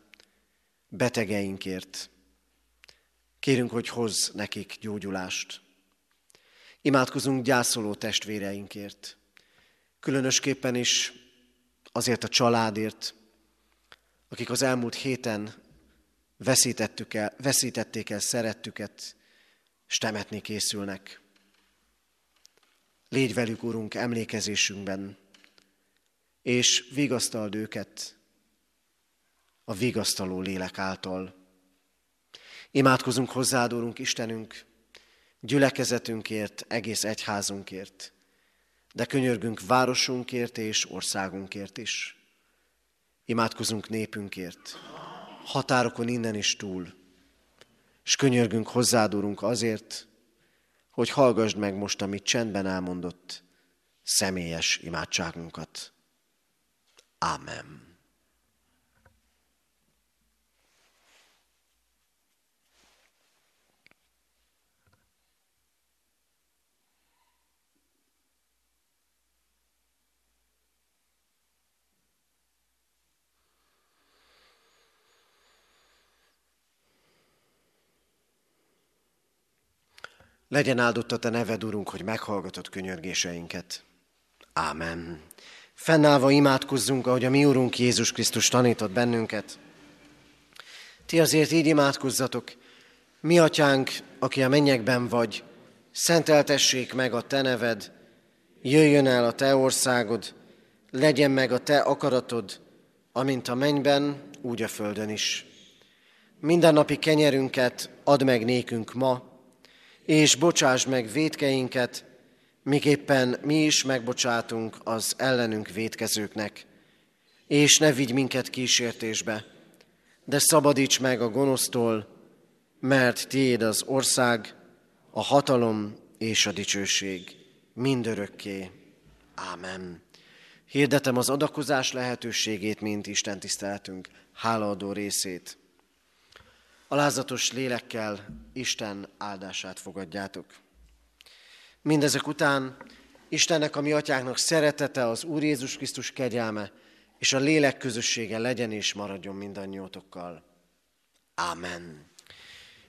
Speaker 1: betegeinkért. Kérünk, hogy hozz nekik gyógyulást. Imádkozunk gyászoló testvéreinkért. Különösképpen is azért a családért, akik az elmúlt héten veszítettük el, veszítették el szerettüket, és temetni készülnek. Légy velük, Urunk, emlékezésünkben, és vigasztald őket, a vigasztaló lélek által. Imádkozunk hozzád, Úrunk Istenünk, gyülekezetünkért, egész egyházunkért, de könyörgünk városunkért és országunkért is. Imádkozunk népünkért, határokon innen is túl, és könyörgünk hozzád, Úrunk, azért, hogy hallgassd meg most, amit csendben elmondott, személyes imádságunkat. Amen. Legyen áldott a Te neved, Urunk, hogy meghallgatod könyörgéseinket. Ámen. Fennállva imádkozzunk, ahogy a mi Urunk Jézus Krisztus tanított bennünket. Ti azért így imádkozzatok, mi atyánk, aki a mennyekben vagy, szenteltessék meg a te neved, jöjjön el a te országod, legyen meg a te akaratod, amint a mennyben, úgy a földön is. Minden napi kenyerünket add meg nékünk ma, és bocsáss meg védkeinket, miképpen mi is megbocsátunk az ellenünk védkezőknek. És ne vigy minket kísértésbe, de szabadíts meg a gonosztól, mert tiéd az ország, a hatalom és a dicsőség mindörökké. Ámen. Hirdetem az adakozás lehetőségét, mint Isten tiszteltünk hálaadó részét. Alázatos lélekkel Isten áldását fogadjátok. Mindezek után Istennek, a mi szeretete, az Úr Jézus Krisztus kegyelme és a lélek közössége legyen és maradjon mindannyiótokkal. Ámen.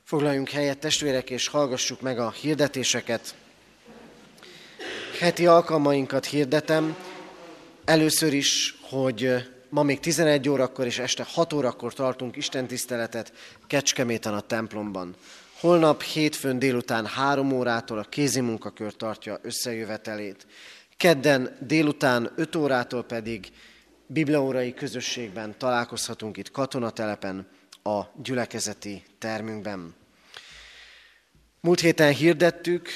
Speaker 1: Foglaljunk helyet, testvérek, és hallgassuk meg a hirdetéseket. Heti alkalmainkat hirdetem. Először is, hogy ma még 11 órakor és este 6 órakor tartunk Isten tiszteletet Kecskeméten a templomban. Holnap hétfőn délután 3 órától a kézi munkakör tartja összejövetelét. Kedden délután 5 órától pedig bibliaórai közösségben találkozhatunk itt katonatelepen, a gyülekezeti termünkben. Múlt héten hirdettük,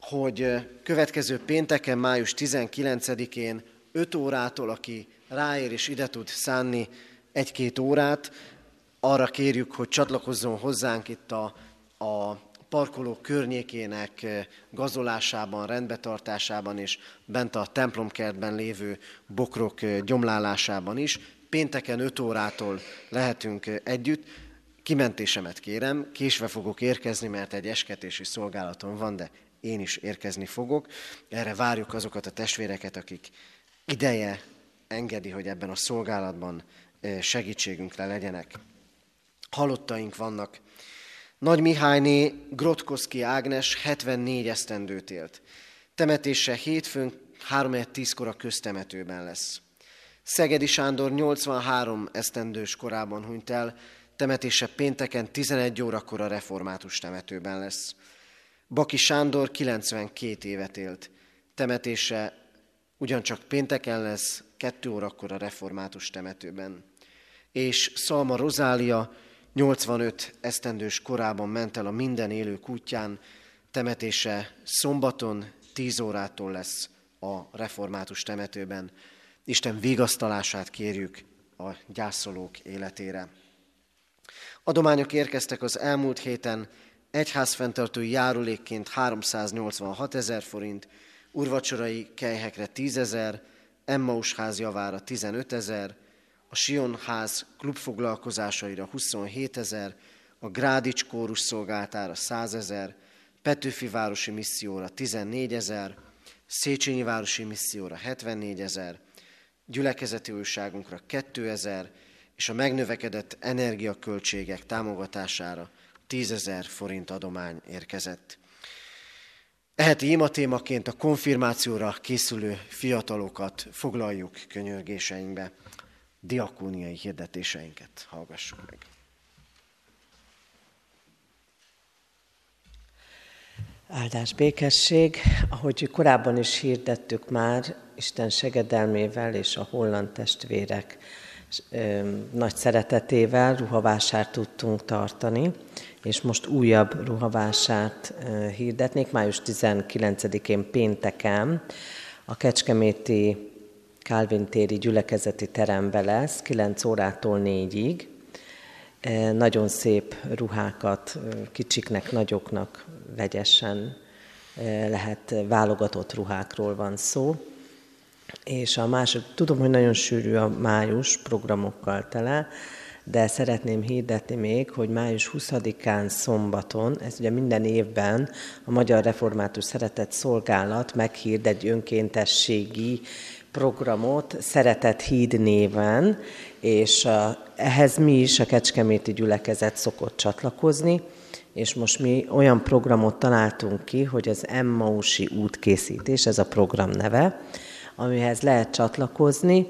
Speaker 1: hogy következő pénteken, május 19-én 5 órától, aki ráér és ide tud szánni egy-két órát, arra kérjük, hogy csatlakozzon hozzánk itt a, a parkoló környékének gazolásában, rendbetartásában és bent a templomkertben lévő bokrok gyomlálásában is. Pénteken 5 órától lehetünk együtt. Kimentésemet kérem, késve fogok érkezni, mert egy esketési szolgálaton van, de én is érkezni fogok. Erre várjuk azokat a testvéreket, akik ideje engedi, hogy ebben a szolgálatban segítségünkre legyenek. Halottaink vannak. Nagy Mihályné Grotkoszki Ágnes 74 esztendőt élt. Temetése hétfőn 3-10-kor a köztemetőben lesz. Szegedi Sándor 83 esztendős korában hunyt el, temetése pénteken 11 órakor a református temetőben lesz. Baki Sándor 92 évet élt, temetése ugyancsak pénteken lesz, 2 órakor a református temetőben. És Szalma Rozália 85 esztendős korában ment el a minden élő útján, temetése szombaton 10 órától lesz a református temetőben. Isten vigasztalását kérjük a gyászolók életére. Adományok érkeztek az elmúlt héten, egyházfenntartói járulékként 386 ezer forint, urvacsorai kelyhekre 10 ezer, Emmaus ház javára 15 ezer, a Sion ház klubfoglalkozásaira 27 ezer, a Grádics kórus szolgáltára 100 ezer, Petőfi városi misszióra 14 ezer, Széchenyi városi misszióra 74 ezer, gyülekezeti újságunkra 2000, és a megnövekedett energiaköltségek támogatására 10 ezer forint adomány érkezett. Eheti ima témaként a konfirmációra készülő fiatalokat foglaljuk könyörgéseinkbe, diakóniai hirdetéseinket hallgassuk meg.
Speaker 3: Áldás békesség, ahogy korábban is hirdettük már, Isten segedelmével és a holland testvérek nagy szeretetével ruhavásárt tudtunk tartani, és most újabb ruhavásárt hirdetnék. Május 19-én pénteken a Kecskeméti Kálvin téri gyülekezeti terembe lesz, 9 órától 4-ig. Nagyon szép ruhákat, kicsiknek, nagyoknak vegyesen lehet, válogatott ruhákról van szó. És a másik, tudom, hogy nagyon sűrű a május programokkal tele, de szeretném hirdetni még, hogy május 20-án szombaton, ez ugye minden évben a Magyar Református Szeretett Szolgálat meghírd egy önkéntességi programot Szeretett Híd néven, és ehhez mi is a Kecskeméti gyülekezet szokott csatlakozni, és most mi olyan programot találtunk ki, hogy az Emmausi útkészítés, ez a program neve, amihez lehet csatlakozni.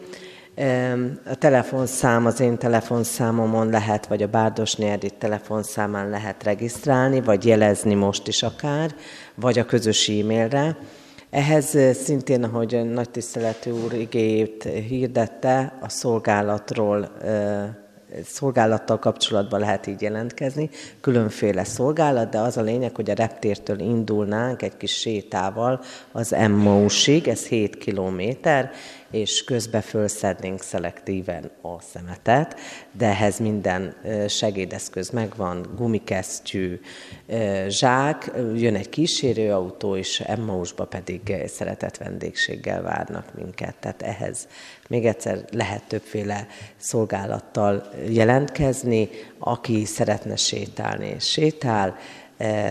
Speaker 3: A telefonszám, az én telefonszámomon lehet, vagy a Bárdos Nyerdi telefonszámán lehet regisztrálni, vagy jelezni most is akár, vagy a közös e-mailre. Ehhez szintén, ahogy nagy tiszteletű úr igéjét hirdette, a szolgálatról szolgálattal kapcsolatban lehet így jelentkezni, különféle szolgálat, de az a lényeg, hogy a reptértől indulnánk egy kis sétával az Emmausig, ez 7 kilométer, és közbe fölszednénk szelektíven a szemetet, de ehhez minden segédeszköz megvan, gumikesztyű, zsák, jön egy kísérőautó, és Emmausba pedig szeretett vendégséggel várnak minket. Tehát ehhez még egyszer lehet többféle szolgálattal jelentkezni, aki szeretne sétálni, sétál, E,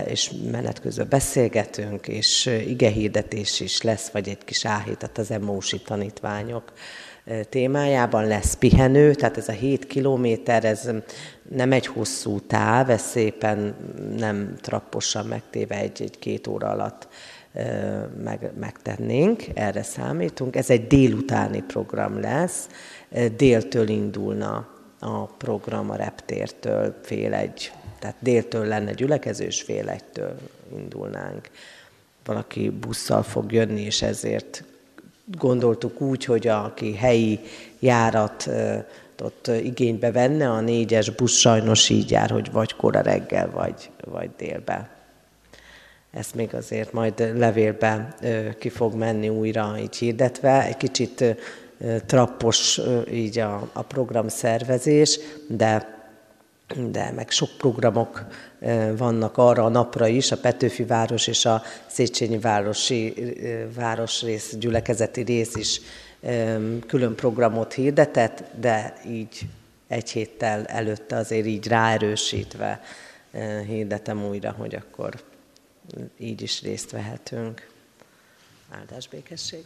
Speaker 3: és menet közben beszélgetünk, és e, igehirdetés is lesz, vagy egy kis áhítat az emósi tanítványok e, témájában lesz pihenő, tehát ez a 7 kilométer, ez nem egy hosszú táv, ez szépen nem trapposan megtéve egy-két óra alatt meg, megtennénk, erre számítunk. Ez egy délutáni program lesz, déltől indulna a program a reptértől fél egy tehát déltől lenne gyülekezős, fél egytől indulnánk. Valaki busszal fog jönni, és ezért gondoltuk úgy, hogy aki helyi járat ott igénybe venne, a négyes busz sajnos így jár, hogy vagy kora reggel, vagy, vagy délbe. Ezt még azért majd levélbe ki fog menni újra így hirdetve. Egy kicsit trappos így a, a program szervezés, de de meg sok programok vannak arra a napra is, a Petőfi város és a Széchenyi városi városrész, gyülekezeti rész is külön programot hirdetett, de így egy héttel előtte azért így ráerősítve hirdetem újra, hogy akkor így is részt vehetünk. Áldás békesség!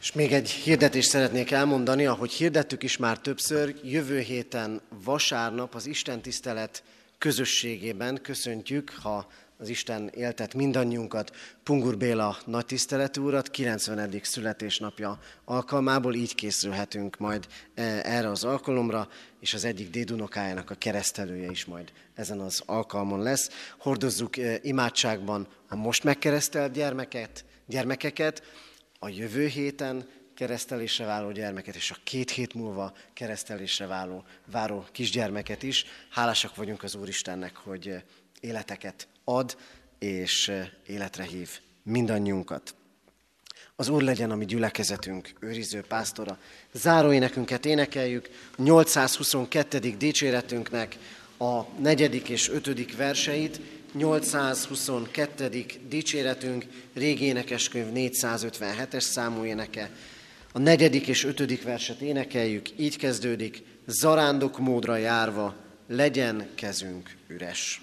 Speaker 1: És még egy hirdetést szeretnék elmondani, ahogy hirdettük is már többször, jövő héten vasárnap az Isten tisztelet közösségében köszöntjük, ha az Isten éltet mindannyiunkat, Pungur Béla nagy tiszteletű urat, 90. születésnapja alkalmából, így készülhetünk majd e, erre az alkalomra, és az egyik dédunokájának a keresztelője is majd ezen az alkalmon lesz. Hordozzuk e, imádságban a most megkeresztelt gyermeket, gyermekeket, a jövő héten keresztelésre váló gyermeket, és a két hét múlva keresztelésre váló, váró kisgyermeket is. Hálásak vagyunk az Úristennek, hogy életeket ad, és életre hív mindannyiunkat. Az Úr legyen a mi gyülekezetünk, őriző pásztora. Záró énekünket énekeljük, 822. dicséretünknek a negyedik és ötödik verseit, 822. dicséretünk, régi énekeskönyv 457-es számú éneke. A negyedik és ötödik verset énekeljük, így kezdődik, zarándok módra járva, legyen kezünk üres.